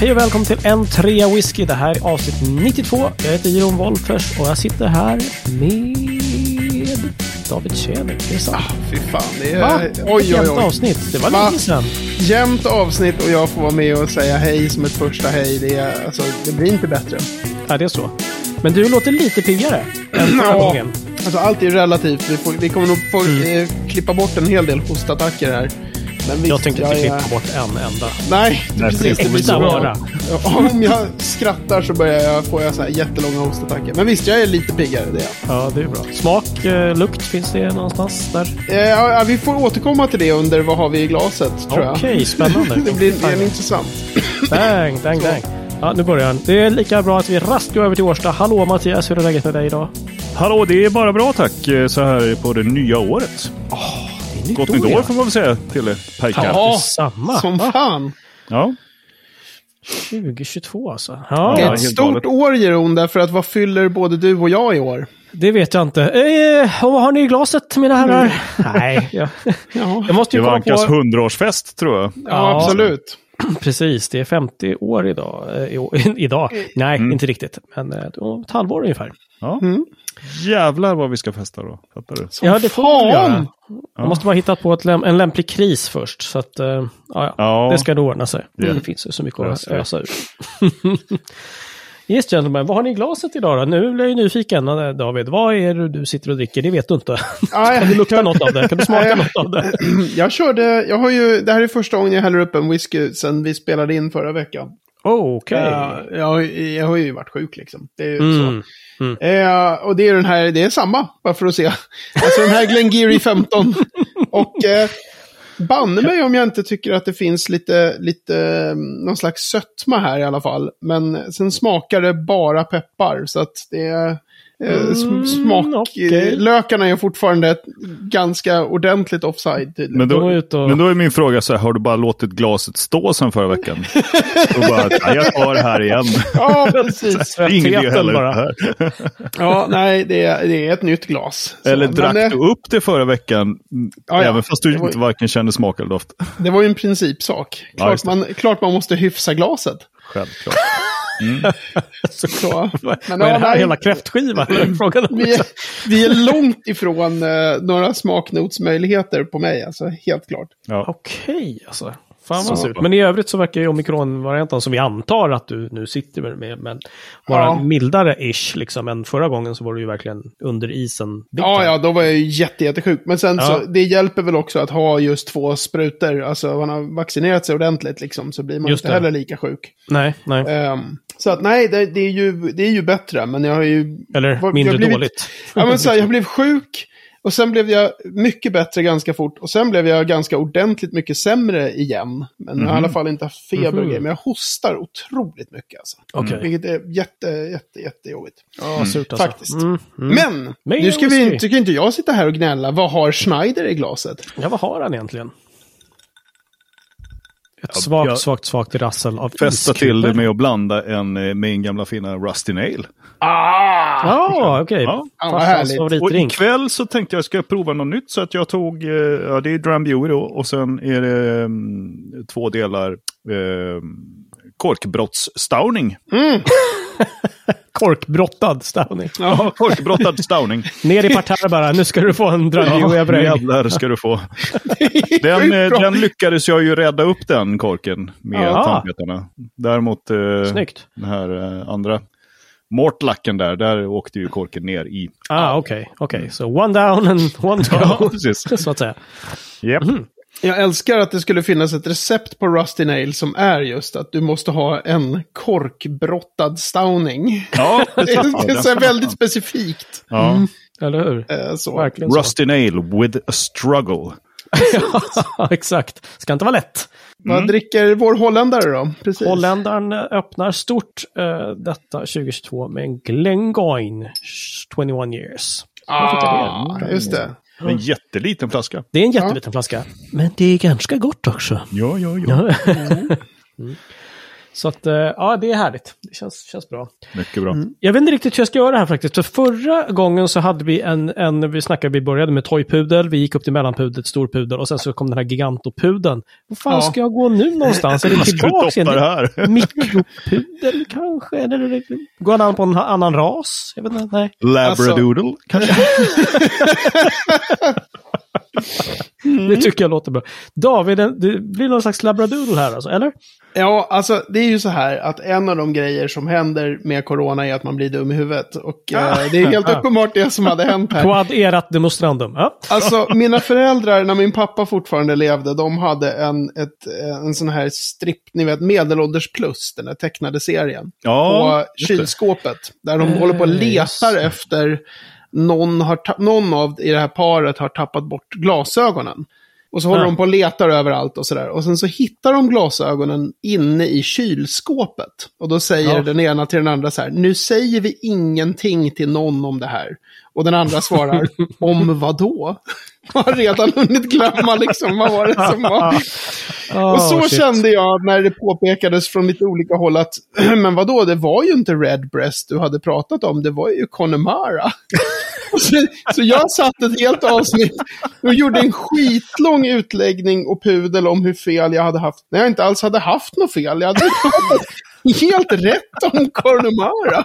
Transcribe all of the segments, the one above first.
Hej och välkommen till en trea whisky. Det här är avsnitt 92. Jag heter Jon Wolffers och jag sitter här med David Tjäder. Det är sant. Ah, fy fan. Det är... Va? Oj, oj, Jämnt oj. avsnitt. Det var Va? länge sedan. Jämnt avsnitt och jag får vara med och säga hej som ett första hej. Det, är, alltså, det blir inte bättre. Ja, det är så. Men du låter lite piggare än förra Ja. gången. Alltså, allt är relativt. Vi, får, vi kommer nog få Mm. eh, klippa bort en hel del hostattacker här. Men visst, Jag tänkte inte klippa bort en enda. Nej, Nej, precis. Det blir så Om jag skrattar så börjar jag, får jag så här jättelånga hostattacker. Men visst, jag är lite piggare. Det jag. Ja, det är bra. Smak, eh, lukt, finns det någonstans där? Eh, vi får återkomma till det under vad har vi i glaset, tror jag. Okej, spännande. det blir det är intressant. Bang, bang, bang. Ja, nu börjar han. Det är lika bra att vi raskt går över till Årsta. Hallå Mattias, hur är läget med dig idag? Hallå, det är bara bra tack eh, så här på det nya året. Är nytt Gott nytt år ja. får man väl säga till er, pojkar. Ja. Samma. Som fan. Ja. 2022 alltså. Det Ja, är Ja, ett helt stort år, Jeroen, därför att vad fyller både du och jag i år? det vet jag inte. Eh, och vad har ni i glaset mina herrar? Nej, jag, Ja, jag måste Det ju var komma Ankas på... 100-årsfest tror jag. ja absolut. Precis, det är 50 år idag. Eh, idag. Nej, inte riktigt. Men eh, ett halvår ungefär. Ja. Mm. Jävlar vad vi ska festa då. Fattar du? Som Ja, det får vi fan! göra. Man måste bara hitta på ett läm- en lämplig kris först. Så att, eh, ja, ja. Ja. det ska nog ordna sig. Det- Det finns ju så mycket att ösa ur. yes, gentlemen. Vad har ni i glaset idag då? Nu blir jag ju nyfiken, David. Vad är det du sitter och dricker? Det vet du inte. Ja, Kan du lukta något av det? Kan du smaka något av det? Jag körde, jag har ju, det här är första gången jag häller upp en whisky sen vi spelade in förra veckan. Oh, Okej. Eh, jag, har ju- jag har ju varit sjuk liksom. Det är ju Mm. så. Eh, och det är den här, det är samma, bara för att se. Alltså den här Glengarry 15. och eh, banne mig om jag inte tycker att det finns lite, lite, eh, någon slags sötma här i alla fall. Men sen smakar det bara peppar, så att det är... Eh, Mm, smak, okej. eh, lökarna är fortfarande ganska ordentligt offside tydligen. Men då, och- men då är min fråga så här, har du bara låtit glaset stå sen förra veckan? och bara, "Ja, jag tar det här igen. Ja, precis. Det är ingen idé hälla bara. här. Ja, nej, det är, det är ett nytt glas. Så, Eller men, drack eh, du upp det förra veckan? Ja, ja. Även fast du Det var- inte varken kände smak eller doft? Det var ju en principsak. Ja, Klart, det. man, klart man måste hyfsa glaset. Självklart. Så, men, Vad är det här? nej, Hela kräftskiva? Frågan om vi, är, vi är långt ifrån eh, några smaknotsmöjligheter på mig, alltså helt klart. Ja. Okej, alltså. Fan vad surt. Men i övrigt så verkar ju omikronvarianten som vi antar att du nu sitter med, men vara Ja. mildare-ish liksom. Än förra gången så var du ju verkligen under isen. Ja, ja, då var jag ju jätte, jättesjuk. Men sen Ja. så, det hjälper väl också att ha just två sprutor. Alltså, man har vaccinerat sig ordentligt liksom, så blir man Just inte det. heller lika sjuk. Nej, nej. Ehm, så att nej, det, det, är ju, det är ju bättre, men jag har ju... Eller vad- mindre blivit- dåligt. Ja, men så här, jag blev sjuk och sen blev jag mycket bättre ganska fort. Och sen blev jag ganska ordentligt mycket sämre igen. Men jag har i alla fall inte haft feber och Mhm. grejer. Men jag hostar otroligt mycket alltså. Okej. Vilket är jätte, jätte, jättejobbigt. Ja, surt alltså. Faktiskt. Mm, mm. Men, Mer nu ska vi, tycker inte jag sitta här och gnälla. Vad har Schneider i glaset? Ja, vad har han egentligen? Svagt, jag- svagt, svagt rassel av iskuber. till det med att blanda en, eh, min gamla fina Rusty Nail. Ah! Ja, okej. Ja. Härligt. Och ikväll så tänkte jag ska jag prova något nytt så att jag tog, eh, ja det är Drambuie då och sen är det mm, två delar eh, korkbrottsstauning. Korkbrottad Stauning. Ja, korkbrottad stauning. Ner i parterre bara. Nu ska du få en Drandio nu jävlar ska du få. Den, eh, den lyckades jag ju rädda upp den korken med Ja. tandpetarna. Däremot eh, Snyggt. den här eh, andra Mortlacken där, där åkte ju korken ner i. Ah, okej. Okej, så one down and one to Ja, go. precis. så att säga. Japp. Jag älskar att det skulle finnas ett recept på Rusty Nail som är just att du måste ha en korkbrottad stauning. Ja, Det det är så här väldigt specifikt. Ja. Eller hur? Eh, så. Verkligen så. Rusty nail with a struggle. Ja, exakt. Ska inte vara lätt. Vad dricker vår holländare då? Precis. Holländaren eh, öppnar stort eh, detta 2022 med en Glengoyne 21 years. Ah, just det. En jätteliten flaska. Det är en jätteliten flaska. Men det är ganska gott också. Ja, ja, ja. Mm. Så att, eh, ja, det är härligt. Det känns, känns bra. Mycket bra. Jag vet inte riktigt hur jag ska göra det här faktiskt. För förra gången så hade vi en, en vi snackade, vi började med toypudel, vi gick upp till mellanpudel, storpudel och sen så kom den här gigantopudeln. Vad fan Ja. ska jag gå nu någonstans? Är det tillbaka doppa det här? Mikropudel kanske? Eller är går han an på en annan ras? Jag vet inte, nej. Labradoodle, kanske? Det tycker jag låter bra. David, det blir någon slags labradoodle här alltså, eller? Ja, alltså det är ju så här att en av de grejer som händer med corona är att man blir dum i huvudet. Och eh, det är helt uppenbart det som hade hänt här. Quad erat demonstrandum. Ja. Alltså, mina föräldrar, när min pappa fortfarande levde, de hade en, ett, en sån här stripp, ni vet, Medelålders plus, den där tecknade serien. Ja, på kylskåpet. Där de Eh, håller på och just letar efter någon, har någon av i det här paret har tappat bort glasögonen. Och så håller Ja. de på och letar överallt och sådär. Och sen så hittar de glasögonen inne i kylskåpet. Och då säger Ja. den ena till den andra så här, nu säger vi ingenting till någon om det här. Och den andra svarar, om vad då? Har redan hunnit glömma liksom, vad var det som var? Och så Oh, shit. kände jag när det påpekades från lite olika håll att, men vadå, det var ju inte Redbreast du hade pratat om, det var ju Connemara så, så jag satt ett helt avsnitt och gjorde en skitlång utläggning och pudel om hur fel jag hade haft, när jag inte alls hade haft något fel. Jag hade helt rätt om Connemara.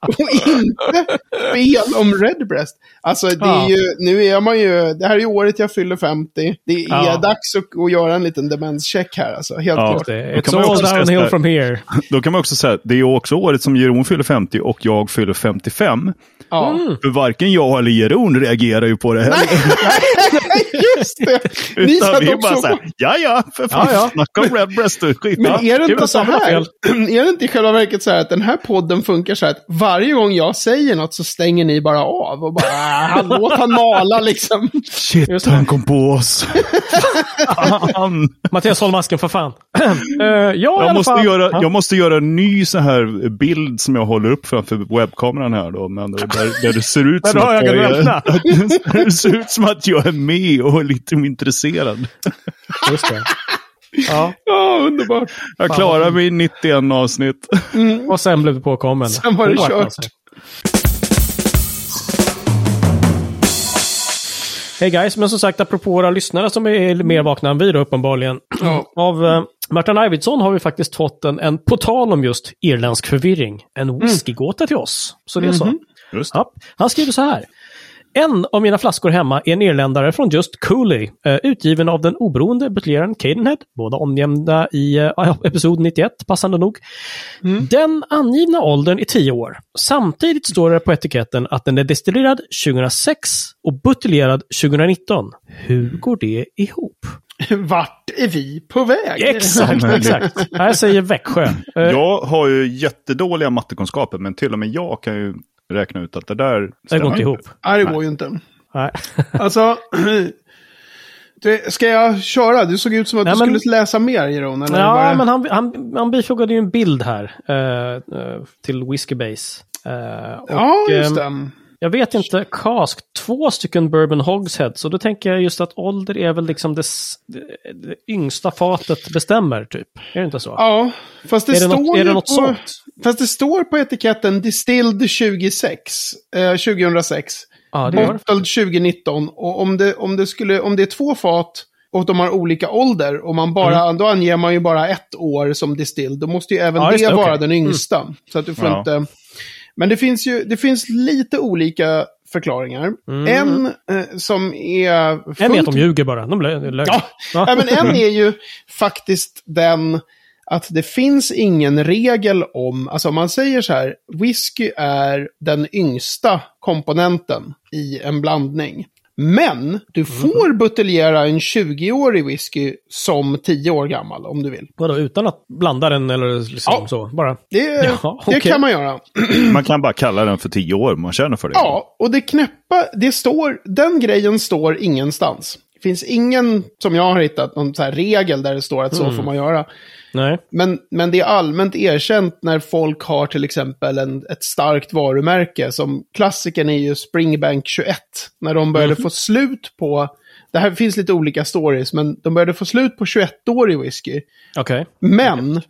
Och inte fel om Redbreast. Alltså, det är Ja. ju, nu är man ju, det här är ju året jag fyller 50. Det är Ja. dags att, att göra en liten demenscheck här, alltså. Helt Ja. klart. Det- Då It's kan man all också säga downhill from here. Då kan man också säga att det är också året som Jeroen fyller 50 och jag fyller 55. Ja. Mm. För varken jag eller Jeroen reagerar ju på det heller. Just det! Ni Utan satt vi också bara så här, ja ja, för fan, Ja, ja. snacka om Redbreast och skit. Men är det inte så här? Är det inte i själva verket så här att den här podden funkar så här att varje gång jag säger något så stänger ni bara av och bara, "Ah, han låt han mala liksom. Shit, han kom på oss. Mattias, håll masken för fan. Eh, ja, Jag måste, fall. göra, Ja. jag måste göra en ny så här bild som jag håller upp framför webbkameran här då. Men där, där det ser ut som att jag är, det ser ut som att jag är med och är lite intresserad. Just det. Ja, Ja, underbart. Jag klarar mig i 91 avsnitt. och sen blev du påkommen. Sen var det kört. Hej guys, men som sagt apropå våra lyssnare som är mer vakna än vi då uppenbarligen. Ja. Av uh, Martin Arvidsson har vi faktiskt fått en, en, på tal om just irländsk förvirring, en whiskygåta till oss. Så det är så. Just Ja, han skriver så här. En av mina flaskor hemma är en irländare från just Cooley, eh, utgiven av den oberoende buteljeraren Cadenhead, båda omnämnda i eh, episod 91, passande nog. Den angivna åldern är 10 år. Samtidigt står det på etiketten att den är destillerad 2006 och buteljerad 2019. Hur går det ihop? Vart är vi på väg? Exakt, exakt. Här säger Växjö. Jag har ju jättedåliga mattekunskaper, men till och med jag kan ju räkna ut att det där det går stämmer inte ihop. Nej, det går ju inte. Nej. Alltså, det, ska jag köra? Du såg ut som att Nej, du men- skulle läsa mer, Jeroen. eller Ja, det- men han, han, han bifogade ju en bild här eh, eh, till Whiskey Base. Eh, och, Ja, just ehm, det. Jag vet inte, cask, två stycken bourbon hogsheads. Och då tänker jag just att ålder är väl liksom det, det, det yngsta fatet bestämmer, typ. Är det inte så? Ja, fast det, är det står något, är det något på, sånt? Fast det står på etiketten Distilled 26, eh, 2006. Ja, det gör det. Bottled 2019. Och om det, om, det skulle, om det är två fat och de har olika ålder och man bara, då anger man ju bara ett år som distilled. Då måste ju även Mm. Ja, det det, vara den yngsta. Så att du får Ja. inte... Men det finns ju det finns lite olika förklaringar. En eh, som är... Mm. En är att fullt de ljuger bara. De lög. Ja, ja, men en är ju faktiskt den att det finns ingen regel om, alltså om man säger så här, whisky är den yngsta komponenten i en blandning. Men du får buteljera en 20-årig whisky som 10 år gammal om du vill. Vadå, utan att blanda den eller liksom Ja. så? Bara? Det, Ja, det kan man göra. Man kan bara kalla den för tio år, man känner för det. Ja, och det knäppa, det står, den grejen står ingenstans. Finns ingen, som jag har hittat, någon regel där det står att så får man göra. Nej. Men, men det är allmänt erkänt när folk har till exempel en, ett starkt varumärke. Som klassikern är ju Springbank 21. När de började få slut på, det här finns lite olika stories, men de började få slut på 21-årig whisky. Okej. Men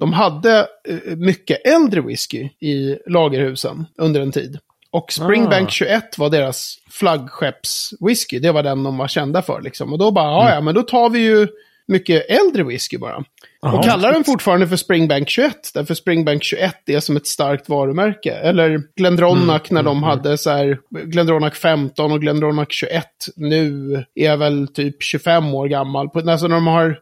de hade eh, mycket äldre whisky i lagerhusen under en tid. Och Springbank Ah. 21 var deras flaggskeppswhisky. Det var den de var kända för liksom. Och då bara, ja ja, men då tar vi ju mycket äldre whisky bara. Jaha. och kallar den fortfarande för Springbank 21. Därför Springbank 21 är som ett starkt varumärke. Eller Glendronach när de hade så här, Glendronach 15 och Glendronach 21 nu är väl typ 25 år gammal. Alltså när de har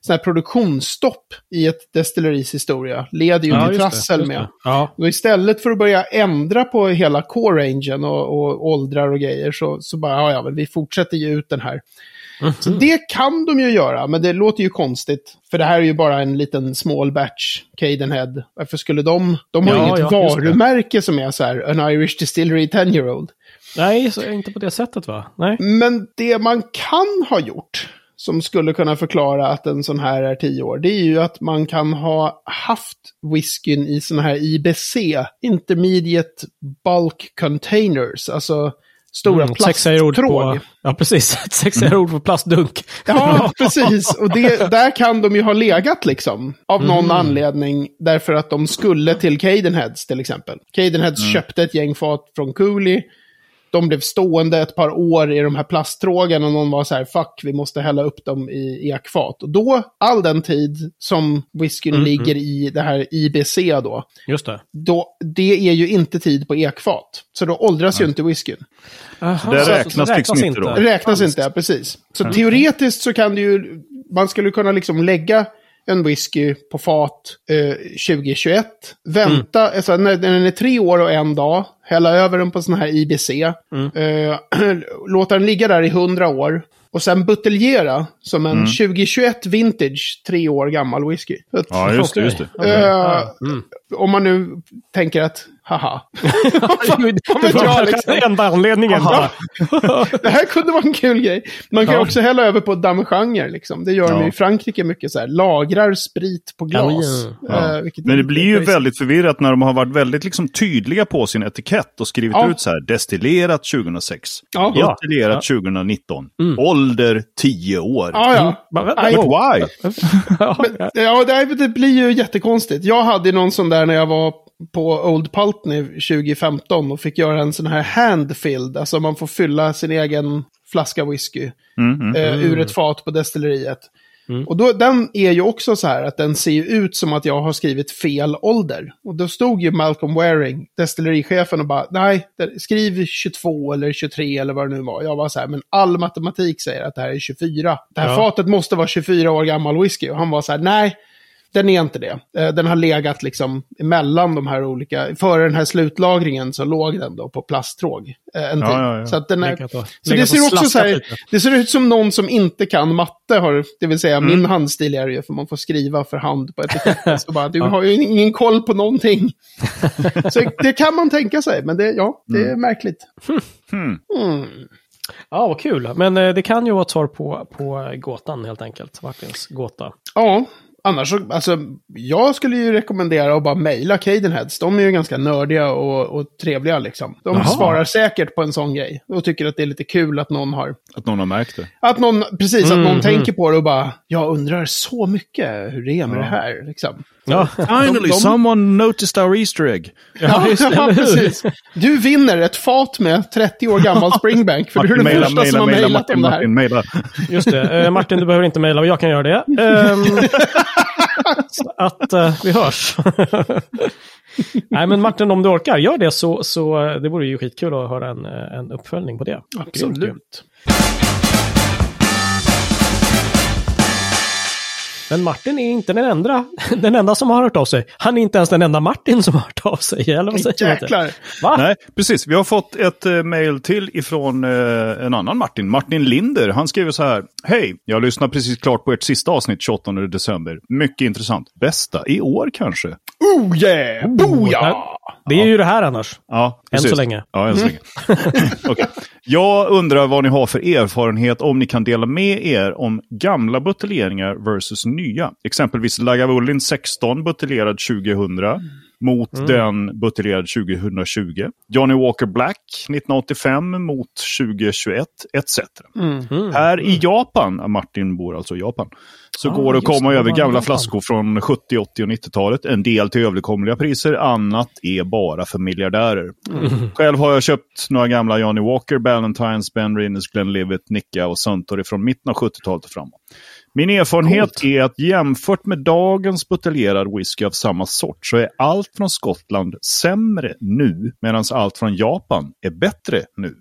sån här produktionsstopp i ett destilleris historia leder ju Ja, till det, trassel just med. det. Ja. Och istället för att börja ändra på hela core-rangen och, och åldrar och grejer så, så bara, ja, ja, men vi fortsätter ge ut den här. Så Mhm. det kan de ju göra, men det låter ju konstigt. För det här är ju bara en liten small batch, Cadenhead. Varför skulle de... De har ju Ja, inget ja, det. varumärke som är så här, an Irish Distillery 10-year-old. Nej, så inte på det sättet va? Nej. Men det man kan ha gjort, som skulle kunna förklara att en sån här är 10 år, det är ju att man kan ha haft whiskyn i såna här IBC, Intermediate Bulk Containers, alltså stora Mm, plasttråg. på... Ja, precis. Sexigare ord på plastdunk. Ja, precis. Och det, där kan de ju ha legat liksom. Av någon anledning. Därför att de skulle till Cadenheads till exempel. Cadenheads köpte ett gäng fat från Cooley. De blev stående ett par år i de här plasttrågen och någon var så här, fuck, vi måste hälla upp dem i ekfat. Och då, all den tid som whiskyn ligger i det här IBC då, Just det. då, det är ju inte tid på ekfat. Så då åldras ju inte whiskyn. Aha, Det så- räknas så liksom inte då. Räknas inte, ja, precis. Så teoretiskt så kan det ju, man skulle kunna liksom lägga en whisky på fat eh, 2021, vänta, alltså när, när den är tre år och en dag, hälla över den på sån här IBC, eh, låta den ligga där i hundra år, och sen buteljera som en 2021 vintage, tre år gammal whisky. Ja, just det. Just det. Eh. Mm. Om man nu tänker att, haha, Det var liksom. enda anledningen. Det här kunde vara en kul grej. Man kan ju Ja. också hälla över på damejeanner, liksom. Det gör de Ja. ju i Frankrike mycket så här. Lagrar sprit på glas. Ja, vilket Men det blir ju crazy. väldigt förvirrat när de har varit väldigt liksom tydliga på sin etikett och skrivit Ja. ut så här destillerat 2006, Ja. Ja. destillerat 2019, ålder 10 år. Ja, ja. Nej, But why? Ja, Ja, det blir ju jättekonstigt. Jag hade någon sån där när jag var på Old Pulteney 2015 och fick göra en sån här handfilled. Alltså man får fylla sin egen flaska whisky Mm, mm. eh, ur ett fat på destilleriet. Mm. Och då, den är ju också så här att den ser ut som att jag har skrivit fel ålder. Och då stod ju Malcolm Waring, destillerichefen, och bara nej, skriv 22 eller 23 eller vad det nu var. Jag var så här, men all matematik säger att det här är 24. Det här Ja. fatet måste vara 24 år gammal whisky. Och han var så här, nej, den är inte det. Eh, Den har legat liksom mellan de här olika, före den här slutlagringen så låg den då på plasttråg eh, en. Ja, ja, ja. Så att den är, så det ser också så här, lite. det ser ut som någon som inte kan matte har, det vill säga Mm. min handstil är det ju, för man får skriva för hand på etiketten. Så bara, du har ju ingen koll på någonting. så det kan man tänka sig, men det, ja, det Mm. är märkligt. Hmm. Mm. Ja, vad kul. Men eh, det kan ju vara ett svar på, på gåtan helt enkelt. Martins gåta. Ja, annars så, alltså, jag skulle ju rekommendera att bara mejla Cadenheads. De är ju ganska nördiga och, och trevliga liksom. De Jaha. svarar säkert på en sån grej. Och tycker att det är lite kul att någon har Att någon har märkt det. Att någon, precis, att Mm, någon mm. tänker på det och bara, jag undrar så mycket hur det är med Ja. det här. Liksom. Ja, Finally, de- someone noticed our Easter egg. ja, just det, ja, precis. Du vinner ett fat med 30 år gammal Springbank, för du är den Maila, första som maila, har maila, mejlat om Martin, det här. Martin, maila. Just det. Eh, Martin, du behöver inte mejla och jag kan göra det. Ehm, så att eh, vi hörs. Nej, men Martin, om du orkar, gör det så, så eh, det vore ju skitkul att höra en, eh, en uppföljning på det. Kul. Absolut. Men Martin är inte den enda, den enda som har hört av sig. Han är inte ens den enda Martin som har hört av sig. Eller vad säger? Jäklar. Va? Nej, precis. Vi har fått ett uh, mail till ifrån eh, en annan Martin, Martin Linder. Han skriver så här. Hej, jag lyssnar precis klart på ert sista avsnitt 28 december. Mycket intressant. Bästa i år kanske? Oh yeah! Boja! Det är ju det här annars. Ja, Än så länge. Ja, än så länge. Okej. Jag undrar vad ni har för erfarenhet om ni kan dela med er om gamla buteljeringar versus nya. Exempelvis Lagavulin 16 buteljerad 2000. Mot den buteljerad 2020. Johnny Walker Black 1985 mot 2021 etc. Mm. Här i Japan, Martin bor alltså i Japan, så Ah, går det att komma över gamla flaskor från 70, 80 och 90-talet. En del till överkomliga priser, annat är bara för miljardärer. Mm. Själv har jag köpt några gamla Johnny Walker, Ballantines, Ben Rinnes, Glenlivet, Nicka och Suntory från mitten av 70-talet och framåt. Min erfarenhet är att jämfört med dagens buteljerad whisky av samma sort så är allt från Skottland sämre nu medan allt från Japan är bättre nu.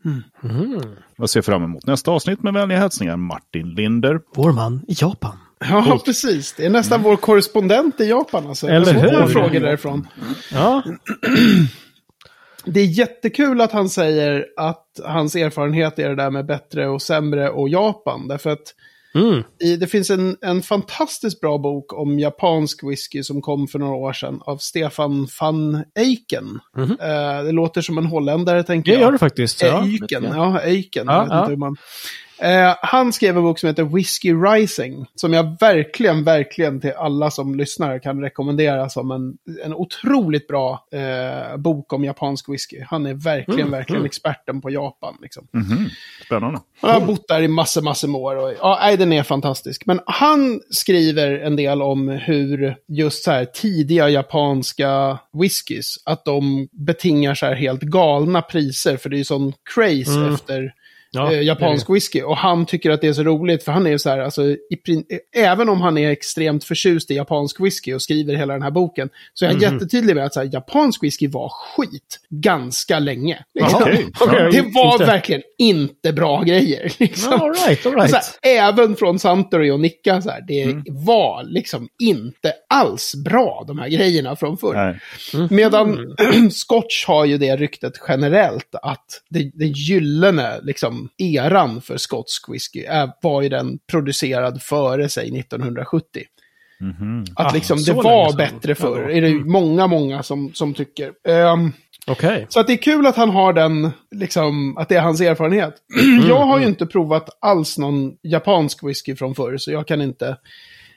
Mm. Jag ser fram emot nästa avsnitt med vänliga hälsningar Martin Linder. Vår man i Japan. Ja, precis. Det är nästan vår korrespondent i Japan. Alltså. Eller Jag får hur? frågor därifrån. Ja, Det är jättekul att han säger att hans erfarenhet är det där med bättre och sämre och Japan. Därför att mm. i, det finns en, en fantastiskt bra bok om japansk whisky som kom för några år sedan av Stefan van Eiken. Eh, det låter som en holländare, tänker Mhm. det jag. gör det faktiskt. Eiken, ja, Eiken. Ja, jag ja. Eh, han skrev en bok som heter Whiskey Rising, som jag verkligen, verkligen till alla som lyssnar kan rekommendera som en, en otroligt bra eh, bok om japansk whisky. Han är verkligen, Mm, verkligen experten på Japan. Liksom. Mhm. Spännande. Han har bott där i massor, massor med år. Och, ja, nej, den är fantastisk. Men han skriver en del om hur just så här tidiga japanska whiskys, att de betingar så här helt galna priser. För det är ju sån craze efter Ja, eh, japansk whisky. Och han tycker att det är så roligt, för han är ju så här, alltså, i, även om han är extremt förtjust i japansk whisky och skriver hela den här boken, så är han jättetydlig med att så här, japansk whisky var skit ganska länge. Liksom. Okej. Okej. Det var Inte. verkligen inte bra grejer. Liksom. All right, all right. Så här, även från Suntory och Nicka, så här, det Mm. var liksom inte alls bra, de här grejerna från förr. Nej. Medan Mm. Scotch har ju det ryktet generellt att det, det gyllene liksom, eran för skotsk whisky är, var ju den producerad före sig 1970. Att Ah, liksom, det var sedan. bättre förr. Ja. är det ju många, många som, som tycker. Ehm, Okej. så att det är kul att han har den, liksom, att det är hans erfarenhet. jag har ju inte provat alls någon japansk whisky från förr, så jag kan inte.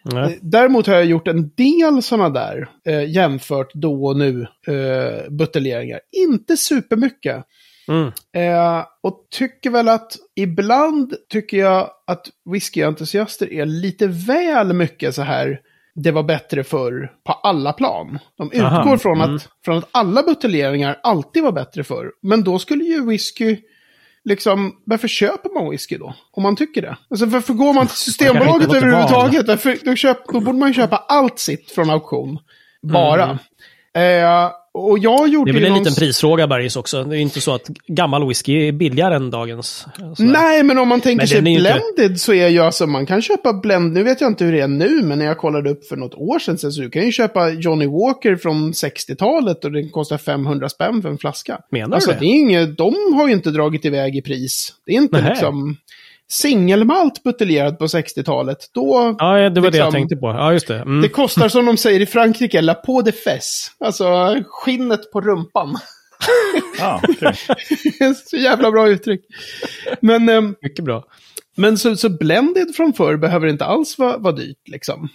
Nej. Däremot har jag gjort en del sådana där, eh, jämfört då och nu, eh, buteljeringar. Inte supermycket. Mm. Eh, och tycker väl att ibland tycker jag att whiskyentusiaster är lite väl mycket så här, det var bättre förr på alla plan. De utgår Aha, från, mm. att, från att alla buteljeringar alltid var bättre förr. Men då skulle ju whisky, liksom, varför köper man whisky då? Om man tycker det. Alltså varför går man till Systembolaget överhuvudtaget? Då, köp, då borde man ju köpa allt sitt från auktion. Bara. Eh, och jag gjorde Det är väl en någon liten prisfråga Bergis också. Det är inte så att gammal whisky är billigare än dagens. sådär. Nej, men om man tänker sig ju inte- blended så är ju alltså, man kan köpa blend, nu vet jag inte hur det är nu, men när jag kollade upp för något år sedan så du kan ju köpa Johnny Walker från 60-talet och den kostar 500 spänn för en flaska. Menar alltså, du det? det? är inget, de har ju inte dragit iväg i pris. Det är inte Nähä. liksom singelmalt buteljerad på 60-talet. Då, Ja, det var det jag liksom- tänkte på. Ja, just det. Mm. det kostar som de säger i Frankrike, la peau de fesse. Alltså skinnet på rumpan. Ah, okej. så jävla bra uttryck. Men... ehm, Mycket bra. Men så, så blended från förr behöver inte alls vara, vara dyrt liksom.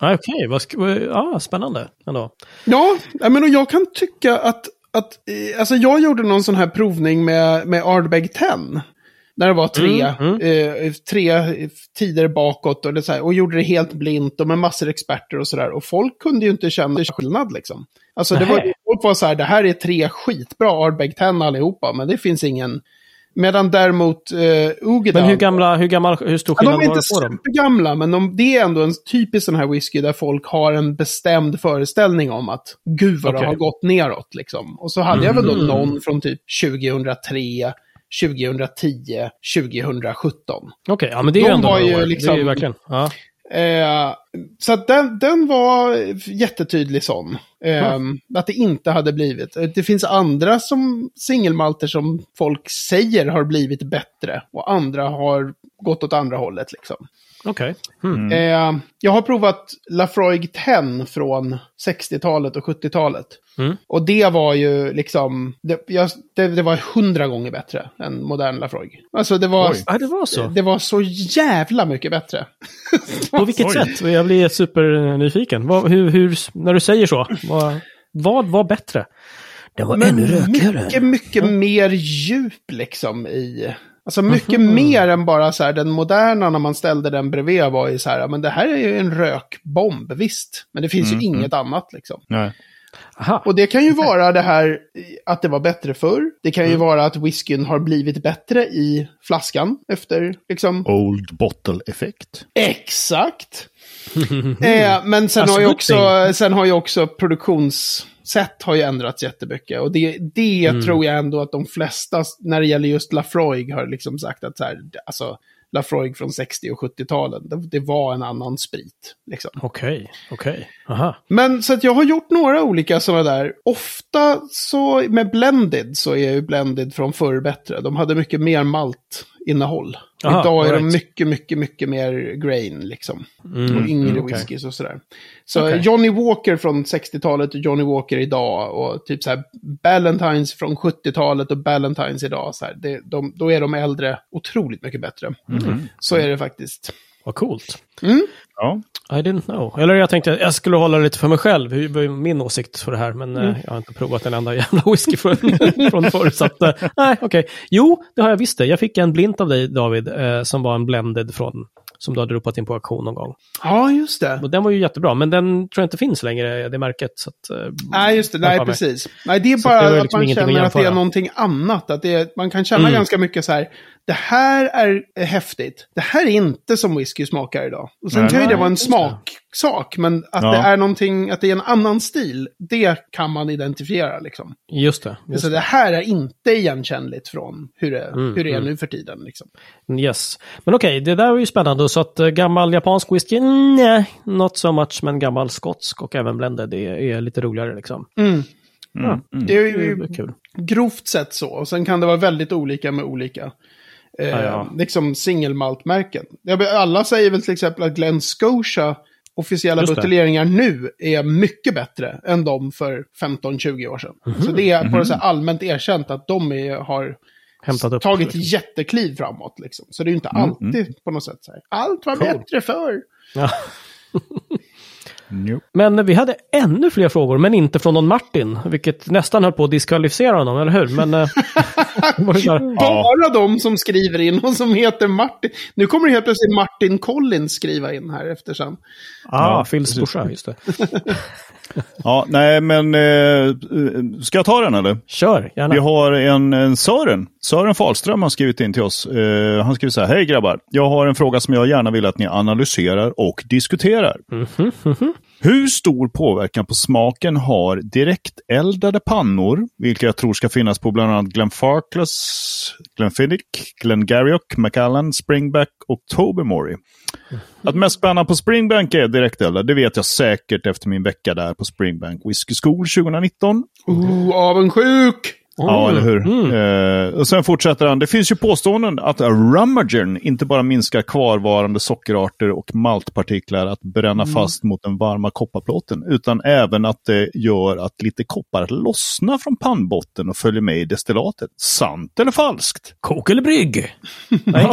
Ja, Okej, vad sk- ja, spännande ändå. Ja, jag men och jag kan tycka att, att eh, alltså jag gjorde någon sån här provning med, med Ardbeg 10. När det var tre, Mm, Eh, tre tider bakåt och, det så här, och gjorde det helt blint och med massor experter och sådär. Och folk kunde ju inte känna skillnad liksom. Alltså det var, folk var så här, det här är tre skitbra Ardbeg 10 allihopa, men det finns ingen... Medan däremot uh, Ugedal... Men hur gamla, hur gammal, hur stor Ja, skillnad de är var inte det på dem? supergamla, men de, det är ändå en typisk sån här whisky där folk har en bestämd föreställning om att gud vad det Okej. har gått neråt. Liksom. Och så hade jag väl då någon från typ 2003, 2010, 2017. Okej, ja men det är ju De ändå var ju år. Det är liksom- ju verkligen. Ja. Eh, så den, den var jättetydlig sån. Eh, Att det inte hade blivit. Det finns andra som singelmalter som folk säger har blivit bättre. Och andra har gått åt andra hållet liksom. Okej. Mm. Eh, jag har provat Lafroig 10 från 60-talet och 70-talet. Mm. Och det var ju liksom, det, jag, det, det var hundra gånger bättre än modern Lafroig. Alltså det var. Ja, det var så. det var så jävla mycket bättre. På vilket Oj. sätt? Jag blir supernyfiken. Vad, hur, hur, när du säger så, vad, Vad var bättre? Den var Men ännu rökigare. mycket, mycket mer djup liksom i... Alltså mycket Mhm. mer än bara så här den moderna när man ställde den bredvid var ju så här, men det här är ju en rökbomb, visst. Men det finns Mm, ju inget annat liksom. Nej. Aha. Och det kan ju vara det här att det var bättre förr. Det kan ju Mm. vara att whiskyn har blivit bättre i flaskan efter liksom... Old bottle-effekt. Exakt! eh, men sen har, ju också, sen har ju också produktionssätt har ju ändrats jättemycket. Och det, det Mm. tror jag ändå att de flesta, när det gäller just Lafroig, har liksom sagt att så här, alltså, Lafroig från 60 och 70-talen, det, det var en annan sprit. Liksom. Okej, okej. Aha. Men så att jag har gjort några olika sådana där. Ofta så med blended så är ju blended från förr bättre. De hade mycket mer maltinnehåll. Aha, Idag är all de right. mycket, mycket, mycket mer grain liksom. Mm, och yngre mm, okej. whiskys och sådär. Så Okej. Johnny Walker från 60-talet och Johnny Walker idag och typ så här Ballantines från 70-talet och Ballantines idag. Så här, det, de, då är de äldre otroligt mycket bättre. Mm. Så är det faktiskt. Vad coolt. Ja. I didn't know. Eller jag tänkte jag skulle hålla lite för mig själv, min åsikt för det här, men eh, jag har inte provat en enda jävla whisky från, från förr. Så att, eh, nej, okej. Jo, det har jag visst det. Jag fick en blint av dig, David, eh, som var en blended från, som du hade ropat in på auktion någon gång. Ja, just det. Och den var ju jättebra, men den tror jag inte finns längre, det märket. Så att, eh, Nej, just det. Nej, precis. Nej, det är bara det var att liksom man ingenting att känner att det är någonting annat. Att det är, man kan känna Mm. ganska mycket så här, det här är häftigt. Det här är inte som whisky smakar idag. Och sen Nej, kan ju det vara en det. smaksak, men att Ja. det är någonting, att det är en annan stil, det kan man identifiera liksom. just det. Just Så det här är inte igenkännligt från hur det, Mm, hur det är nu för tiden. Liksom. Yes. Men okej, det där var ju spännande. Så att eh, gammal japansk whisky, nej, not so much. Men gammal skotsk och även blended, det är, är lite roligare liksom. Mm. Ja, Det är det ju är kul. grovt sett så. Och sen kan det vara väldigt olika med olika. Eh, Ja, ja. Liksom singelmaltmärken. Alla säger väl till exempel att Glen Scotia officiella Just det. buteljeringar nu är mycket bättre än de för 15-20 år sedan. Mhm. Så det är på så här allmänt erkänt att de är, har Hämtat tagit jättekliv framåt. Liksom. Så det är ju inte alltid på något sätt så här. Allt var Cool. bättre förr. Ja. Jo. Men vi hade ännu fler frågor, men inte från någon Martin. Vilket nästan höll på att diskvalificera honom, eller hur? Men... eh, det bara- de som skriver in och som heter Martin. Nu kommer helt plötsligt Martin Collins skriva in här eftersom. ah, Ja, Phils brorsa, just det. Ja, nej men eh, ska jag ta den eller? Kör, gärna. Vi har en, en Sören. Sören Fahlström har skrivit in till oss. Eh, han skriver så här. Hej grabbar. Jag har en fråga som jag gärna vill att ni analyserar och diskuterar. Hur stor påverkan på smaken har direkteldade pannor, vilka jag tror ska finnas på bland annat Glenfarclas, Glenfiddich, Glengarioch, Macallan, Springback och Tobermory? Att mästspannan på Springbank är direkteldad, det vet jag säkert efter min vecka där på Springbank Whisky School 2019. Oh, avundsjuk! Ja, eller hur? Mm. Eh, och sen fortsätter han. Det finns ju påståenden att Rummagern inte bara minskar kvarvarande sockerarter och maltpartiklar att bränna Mm. fast mot den varma kopparplåten, utan även att det gör att lite koppar lossnar från pannbotten och följer med i destillatet. Sant eller falskt? Kok eller brygg? Nej.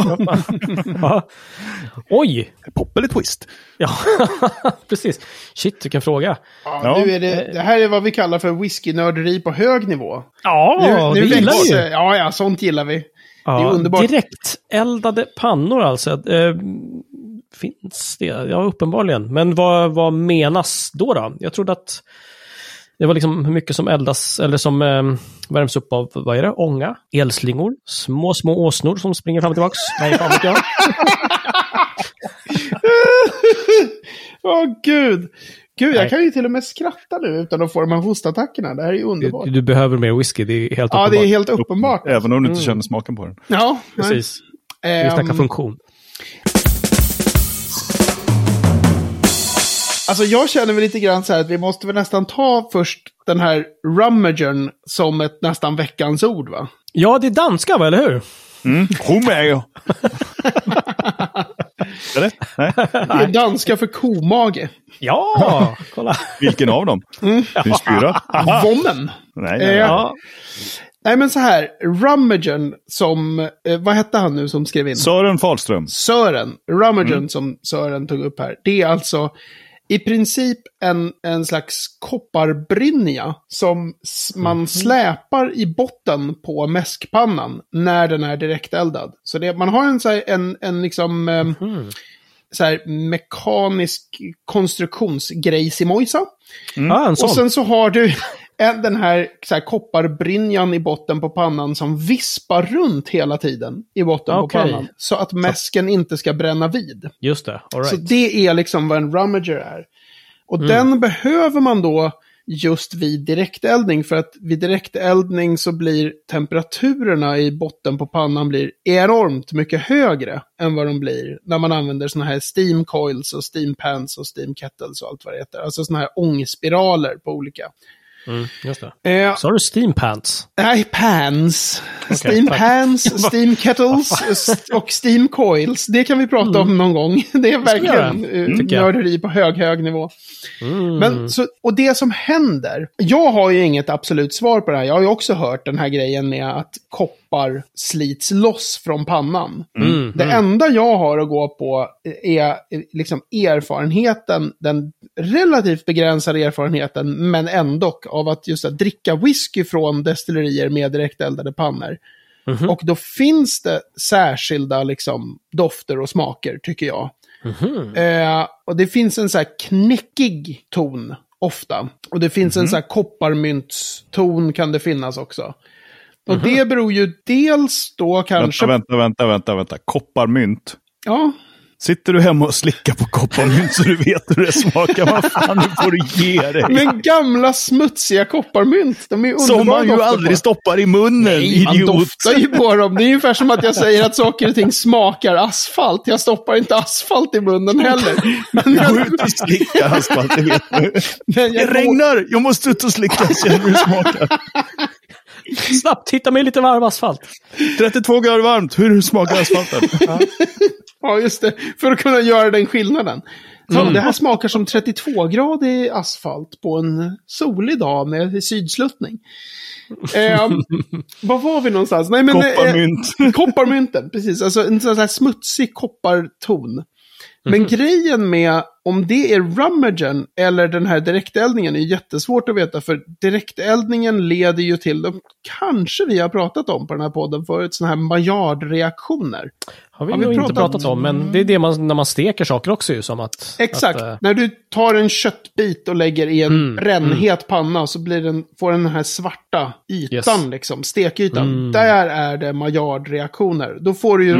Oj! Pop eller twist? Ja, precis. Shit, vilken fråga. Ja, Ja. Nu är det, det här är vad vi kallar för whiskynörderi på hög nivå. Ja, nu, nu det gillar vi ju. Ja, ja, sånt gillar vi. Ja, det är underbart. Direkt eldade pannor alltså. Eh, finns det? Ja, uppenbarligen. Men vad, vad menas då, då? Jag trodde att det var liksom mycket som eldas, eller som eh, värms upp av, vad är det, ånga, elslingor, små, små åsnor som springer fram och tillbaks. Nej, fan vet jag. Åh, gud. Gud, jag Nej. kan ju till och med skratta nu utan att få de här hostattackerna. Det här är ju Du, underbart. du behöver mer whisky, det är helt ja, det är uppenbart. helt uppenbart. Även om du inte Mm. känner smaken på den. Ja, nej. Precis. Vi Ehm, snackar funktion. Alltså jag känner väl lite grann så här att vi måste väl nästan ta först den här rummagern som ett nästan veckans ord va? Ja, det är danska, va, eller hur? Mm. Romeo! eller? Nej? Det är danska för komage. Ja, kolla. Vilken av dem? Mm. Din spyra? Vommen. Nej, Eh, nej. Ja, Nej men så här, rummagern som, eh, vad hette han nu som skrev in? Sören Fahlström. Sören. Rummagern Mm. som Sören tog upp här. Det är alltså i princip en, en slags kopparbrynja som man släpar i botten på mäskpannan när den är direkteldad. Så det, man har en, så här, en, en liksom, ehm, så här, mekanisk konstruktionsgrejsimojsa. Ah, en sån. Och sen så har du den här, så här kopparbrynjan i botten på pannan som vispar runt hela tiden i botten Okej. på pannan. Så att mäsken inte ska bränna vid. Just det, all Så right. det är liksom vad en rummager är. Och Mm. den behöver man då just vid direkteldning. För att vid direkteldning så blir temperaturerna i botten på pannan blir enormt mycket högre än vad de blir när man använder sådana här steam coils och steam pans och steam kettles och allt vad det heter. Alltså sådana här ångspiraler på olika. Mm, just det. Eh, Så har du Steam Pants. Nej, pans. steam tack. pans, steam kettles och steam coils. Det kan vi prata om någon gång. Det är verkligen jag. nörderi på hög, hög nivå. Mm. Men, så, och det som händer, jag har ju inget absolut svar på det här. Jag har ju också hört den här grejen med att koppar slits loss från pannan. Mm, Det enda jag har att gå på är liksom erfarenheten, den relativt begränsade erfarenheten, men ändå av att just att dricka whisky från destillerier med direkteldade pannor. Mhm. Och då finns det särskilda liksom, dofter och smaker, tycker jag. Mhm. Eh, och det finns en så här knäckig ton ofta. Och det finns en så här kopparmyntston kan det finnas också. Och det beror ju dels då kanske... Vänta, vänta, vänta, vänta. Kopparmynt. Ja, Sitter du hemma och slickar på kopparmynt så du vet hur det smakar? Vad fan, nu får du ge dig. men gamla smutsiga kopparmynt, de är ju Som man ju aldrig på. stoppar i munnen, Nej, man idiot. doftar ju på dem. Det är ungefär som att jag säger att saker och ting smakar asfalt. Jag stoppar inte asfalt i munnen heller. Men Gå jag, ut och slicka asfalt, det vet du. Det regnar, jag måste ut och slicka, se hur det smakar. Snabbt, hitta mig lite varm asfalt. 32 grader varmt, hur smakar asfalten? Ja, just det. För att kunna göra den skillnaden. Så Det här smakar som 32-gradig asfalt på en solig dag med sydsluttning. Eh, var var vi någonstans? Nej, men, eh, Kopparmynt. kopparmynten, precis. Alltså en sån här smutsig kopparton. Men grejen med om det är rummagen eller den här direkteldningen är jättesvårt att veta. För direkteldningen leder ju till, de kanske vi har pratat om på den här podden förut, sådana här Maillard-reaktioner. Har vi, Har vi nog inte pratat- pratat om, men det är det man, när man steker saker också ju som att... Exakt. Att, eh, När du tar en köttbit och lägger i en Mm, brännhet panna så blir den, får den här svarta ytan, Yes. liksom, stekytan. Mm. Där är det Maillard-reaktioner. Då får du ju,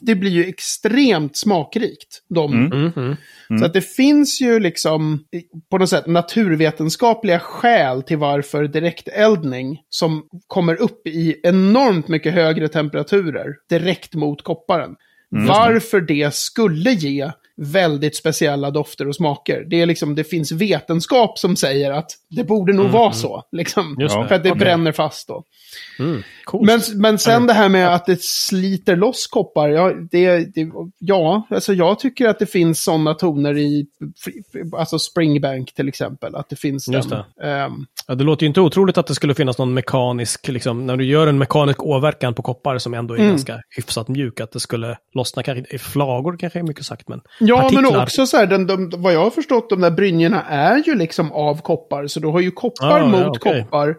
det blir ju extremt smakrikt. De. Mm, mm. Så att det finns ju liksom på något sätt naturvetenskapliga skäl till varför direkteldning som kommer upp i enormt mycket högre temperaturer direkt mot kopparen. Varför det skulle ge väldigt speciella dofter och smaker. Det, är liksom, det finns vetenskap som säger att det borde nog vara så. Liksom, det. för att det Okej. bränner fast då. Mm. Coolt. Men, men sen det här med att det sliter loss koppar. Ja, det, det, ja alltså jag tycker att det finns sådana toner i alltså Springbank till exempel. Att det finns Just den. Ehm, Ja, det låter ju inte otroligt att det skulle finnas någon mekanisk, liksom, när du gör en mekanisk åverkan på koppar som ändå är Mm. ganska hyfsat mjuk, att det skulle lossna kanske flagor kanske är mycket sagt, men ja, men också så här, den, de, vad jag har förstått, de där brynjorna är ju liksom av koppar. Så du har ju koppar Ah, ja, mot okej. koppar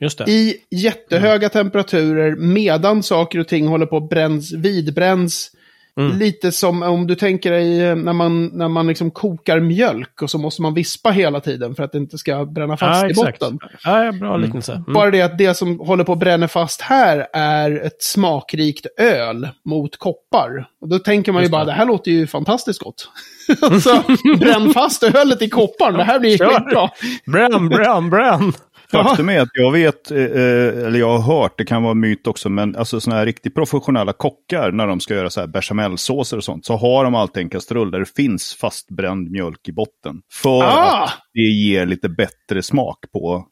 Just det. i jättehöga temperaturer medan saker och ting håller på att bränns, vidbränns. Mm. Lite som om du tänker dig eh, när man, när man liksom kokar mjölk och så måste man vispa hela tiden för att det inte ska bränna fast ja, i exakt. botten. Ja, bra liknelse. Mm. Bara det att det som håller på att bränna fast här är ett smakrikt öl mot koppar. Och då tänker man ju Just bara, det. det här låter ju fantastiskt gott. så bränn fast ölet i kopparn, det här blir Kör. skitbra. Bränn, bränn, bränn! Faktum är att jag vet, eh, eller jag har hört, det kan vara myt också, men alltså sådana här riktigt professionella kockar, när de ska göra så här bechamelsåser och sånt, så har de alltid en kastrull där det finns fastbränd mjölk i botten. För Ah! att det ger lite bättre smak på,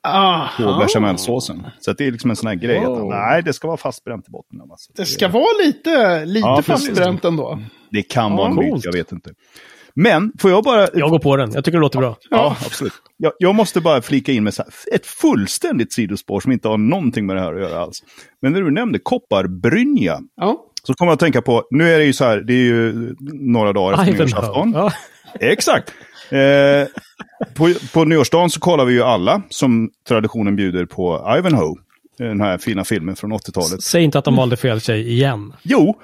på bechamelsåsen. Så det är liksom en sån här grej, Wow. att nej, det ska vara fastbränt i botten. Alltså. Det ska vara lite, lite Ja, fastbränt ändå. Det kan vara en myt, jag vet inte. Men, får jag bara... Jag går på den. Jag tycker det låter bra. Ja, absolut. Jag, jag måste bara flika in med så här, ett fullständigt sidospår som inte har någonting med det här att göra alls. Men när du nämnde kopparbrynja, Ja. så kommer jag att tänka på, nu är det ju så här, det är ju några dagar efter nyårsafton. Ja. Exakt. Eh, på, på nyårsdagen så kollar vi ju alla, som traditionen bjuder, på Ivanhoe. Den här fina filmen från 80-talet. Säg inte att de valde fel tjej igen. Jo,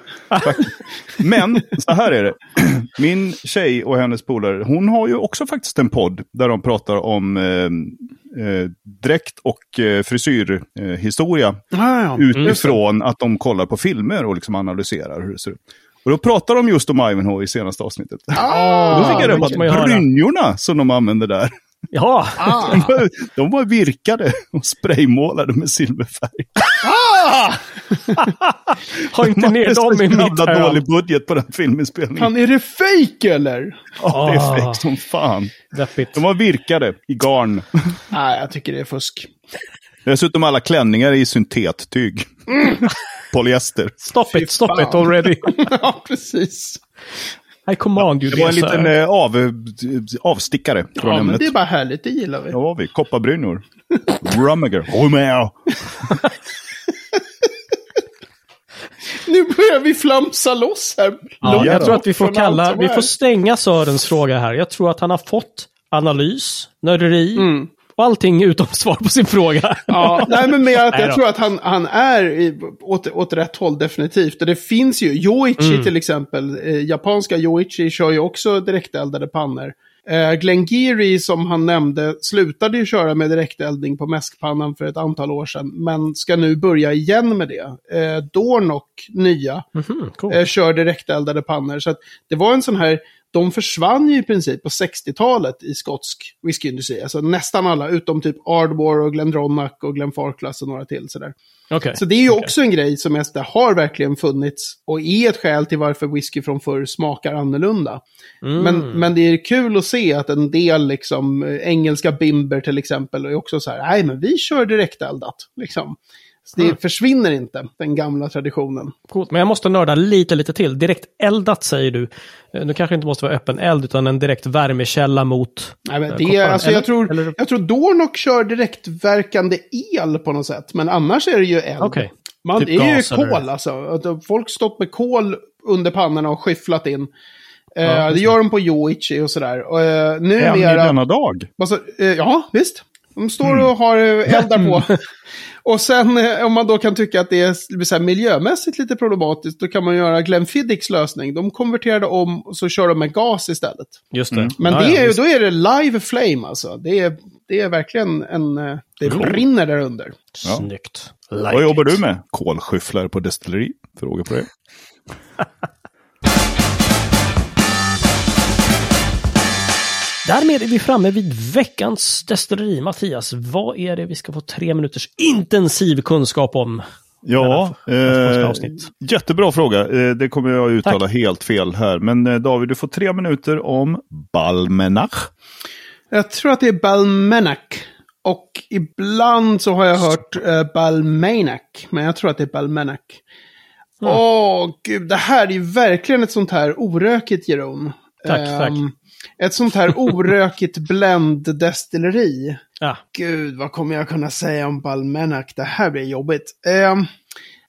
men så här är det. Min tjej och hennes polare, hon har ju också faktiskt en podd där de pratar om eh, eh, dräkt och eh, frisyrhistoria. Ah, ja. utifrån att de kollar på filmer och liksom analyserar hur det ser ut. Och då pratar de just om Ivanhoe i senaste avsnittet. Ah, då fick jag reda på att brynjorna som de använder där, Ja, de, var, de var virkade och spraymålade med silverfärg. ha inte ner dem i Det mitt hörn. dålig budget på den filminspelningen. Fan, är det fake eller? Ja, det är Ah. fake som fan. Deppigt. De var virkade i garn. Nej, jag tycker det är fusk. Dessutom alla klänningar i syntettyg. Polyester. Stop it, stop it already. ja, precis. I command you, Det var en liten eh, av, avstickare från Ja, men ämnet. det är bara härligt, det gillar vi. Där var vi. Kopparbrynjor. Rummiger. Romeo. Nu börjar vi flamsa loss här. Ja, jag tror att vi får kalla, vi får stänga Sörens fråga här. Jag tror att han har fått analys, nörderi och allting utom svar på sin fråga. Ja, nej men jag då. tror att han, han är i, åt, åt rätt håll definitivt. Och det finns ju, Yoichi Mm. till exempel, eh, japanska Yoichi kör ju också direkteldade pannor. Eh, Glengeary som han nämnde slutade ju köra med direkteldning på mäskpannan för ett antal år sedan. Men ska nu börja igen med det. Eh, Dornock, nya, Mhm, cool. eh, kör direkteldade pannor. Så att det var en sån här, de försvann ju i princip på 60-talet i skotsk whiskyindustri. Alltså nästan alla, utom typ Ardmore och Glendronach och Glenfarclas och några till sådär. Okej. Så det är ju också en grej som det har verkligen funnits och är ett skäl till varför whisky från förr smakar annorlunda. Mm. Men, men det är kul att se att en del liksom, eh, engelska bimber till exempel är också så här, nej men vi kör direkteldat. Liksom. Så det Mm. försvinner inte, den gamla traditionen. Coolt. Men jag måste nörda lite, lite till. Direkt eldat säger du. Eh, Nu kanske inte måste vara öppen eld, utan en direkt värmekälla mot... Nej, men eh, det, kopparn. alltså, Eller- jag, tror, eller- jag tror Dornock kör direktverkande el på något sätt. Men annars är det ju eld. Okej. Man, Typ det är ju eller- kol alltså. Att Folk stått med kol under pannorna och skyfflat in. Eh, Ja, det gör de på Yoichi och sådär. Och, eh, Än i numera... denna dag. Alltså, eh, ja, visst. De står Mm. och har eh, eldar på. och sen eh, om man då kan tycka att det är så här, miljömässigt lite problematiskt, då kan man göra Glenfiddichs lösning. De konverterade om och så kör de med gas istället. Just det. Men Ja, det är, då är det live flame alltså. Det är, det är verkligen en... eh, Det brinner där under. Ja. Snyggt. Vad jobbar du med? Kolskyfflare på destilleri? Fråga på det. Därmed är vi framme vid veckans destilleri. Mattias, vad är det vi ska få tre minuters intensiv kunskap om? Ja, eh, avsnitt. jättebra fråga. Eh, det kommer jag att uttala Tack. helt fel här. Men eh, David, du får tre minuter om Balmenach. Jag tror att det är Balmenac. Och ibland så har jag hört uh, Balmanac. Men jag tror att det är Balmenac. Åh, gud. Det här är ju verkligen ett sånt här orökigt Jeroen. Tack, tack. Ett sånt här orökigt blend-destilleri. Ja, Gud, vad kommer jag kunna säga om Balmenac? Det här blir jobbigt. Ehm,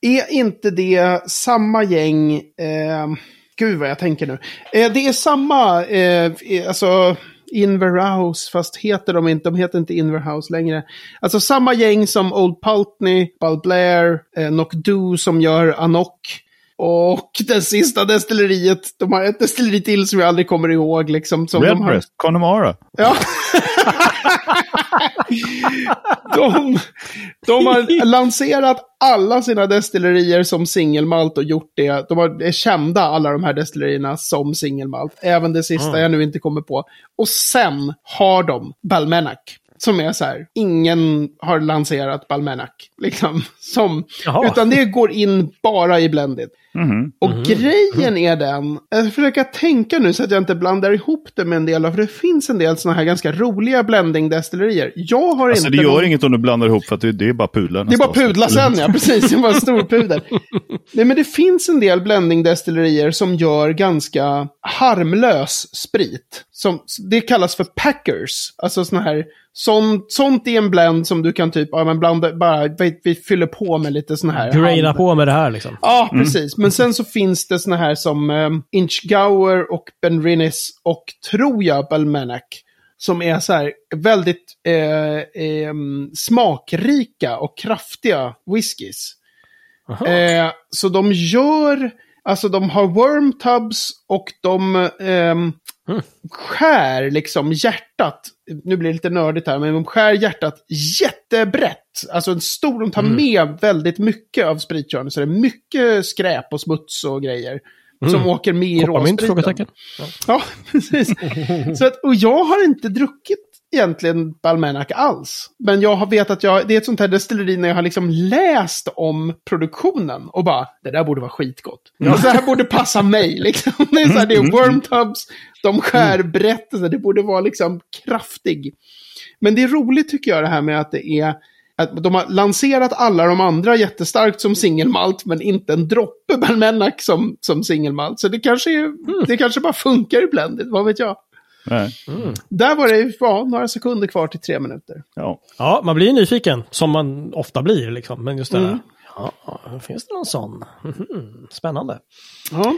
är inte det samma gäng... ehm, gud vad jag tänker nu. Eh, det är samma, eh, eh, alltså Inverhouse, fast heter de inte, de heter inte Inverhouse längre. Alltså samma gäng som Old Pultney, Bal Blair, eh, Knockdo som gör Anok. Och det sista destilleriet, de har ett destilleri till som jag aldrig kommer ihåg. Liksom, som de har, Redbreast, Connemara. Ja. de, de har lanserat alla sina destillerier som singelmalt och gjort det. De har, är kända, alla de här destillerierna, som singelmalt. Även det sista jag nu inte kommer på. Och sen har de Balmenac. Som är så här, ingen har lanserat Balmenac. Liksom, som, Jaha. utan det går in bara i Blended. Och grejen är den, jag försöker tänka nu så att jag inte blandar ihop det med en del av, för det finns en del sådana här ganska roliga blending-destillerier. Jag har Alltså inte... det gör någon- inget om du blandar ihop för att det, det är bara pudlar. det är bara pudla sen, ja. Precis, det är bara storpuder. Nej, men det finns en del blending-destillerier som gör ganska harmlös sprit. Som, det kallas för packers. Alltså såna här, sånt, sånt är en blend som du kan typ, ja men blanda, bara, vi, vi fyller på med lite såna här. graina hand- på med det här liksom. Ja, precis. Men sen så finns det såna här som eh, Inchgower och Ben Rinnes och tror jag Balmanac. Som är så här väldigt eh, eh, smakrika och kraftiga whiskys. Eh, så de gör, alltså de har worm tubs och de ehm, Mm. skär liksom hjärtat. Nu blir det lite nördigt här, men de skär hjärtat jättebrett. Alltså en stor, de tar Mm. med väldigt mycket av spritkörningen. Så det är mycket skräp och smuts och grejer. Som åker med i råspriten. Frågetecken. Ja, precis. Så att, och jag har inte druckit egentligen Balmanac alls. Men jag vet att jag, det är ett sånt här destilleri när jag har liksom läst om produktionen och bara, det där borde vara skitgott. Och så här borde passa mig liksom. Det är, så här, det är wormtubs, de skär brett, det borde vara liksom kraftig. Men det är roligt tycker jag det här med att det är att de har lanserat alla de andra jättestarkt som singelmalt, men inte en droppe Balmanac som, som singelmalt. Så det kanske, är, det kanske bara funkar i blended, vad vet jag. Nej. Där var det ja, några sekunder kvar till tre minuter. Ja. Ja, man blir nyfiken, som man ofta blir. Liksom. Men just det Mm. ja, finns det någon sån? Mhm, Spännande. Ja.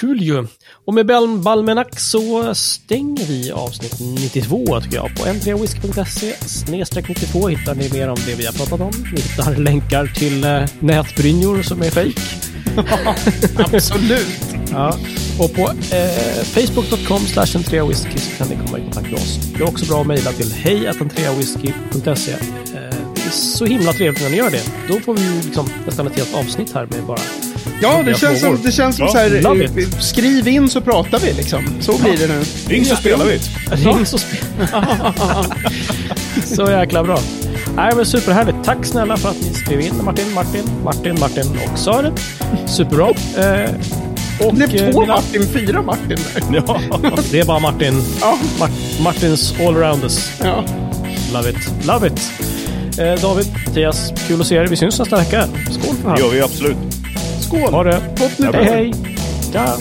Kul ju. Och med Bal så stänger vi avsnitt 92 tycker jag. På n3whisky.se snedstreck 92 hittar ni mer om det vi har pratat om. Ni hittar länkar till eh, nätbrynjor som är fejk. Absolut. Ja. Och på eh, facebook.com slash whisky så kan ni komma i kontakt med oss. Det är också bra att mejla till hej.entreawhisky.se. Eh, det är så himla trevligt när ni gör det. Då får vi ju liksom nästan ett helt avsnitt här med bara Ja, det känns som, det känns som Ja, så här, eh, skriv in så pratar vi liksom. Så blir det nu. Ring så spelar vi. Ring så spelar Så jäkla bra. Nej, men superhärligt. Tack snälla för att ni skrev in Martin, Martin, Martin, Martin och Sören. Superbra. Eh, och, Det är två mina- Martin, fyra Martin där. Ja. Det är bara Martin. Ja, Mar- Martins allrounders. ja. Love it. Love it. Eh, David, Mattias, kul att se er. Vi syns nästa vecka. Skål för Det gör vi absolut. Skål. Ha det. Gott nytt Hej, hej. Ciao.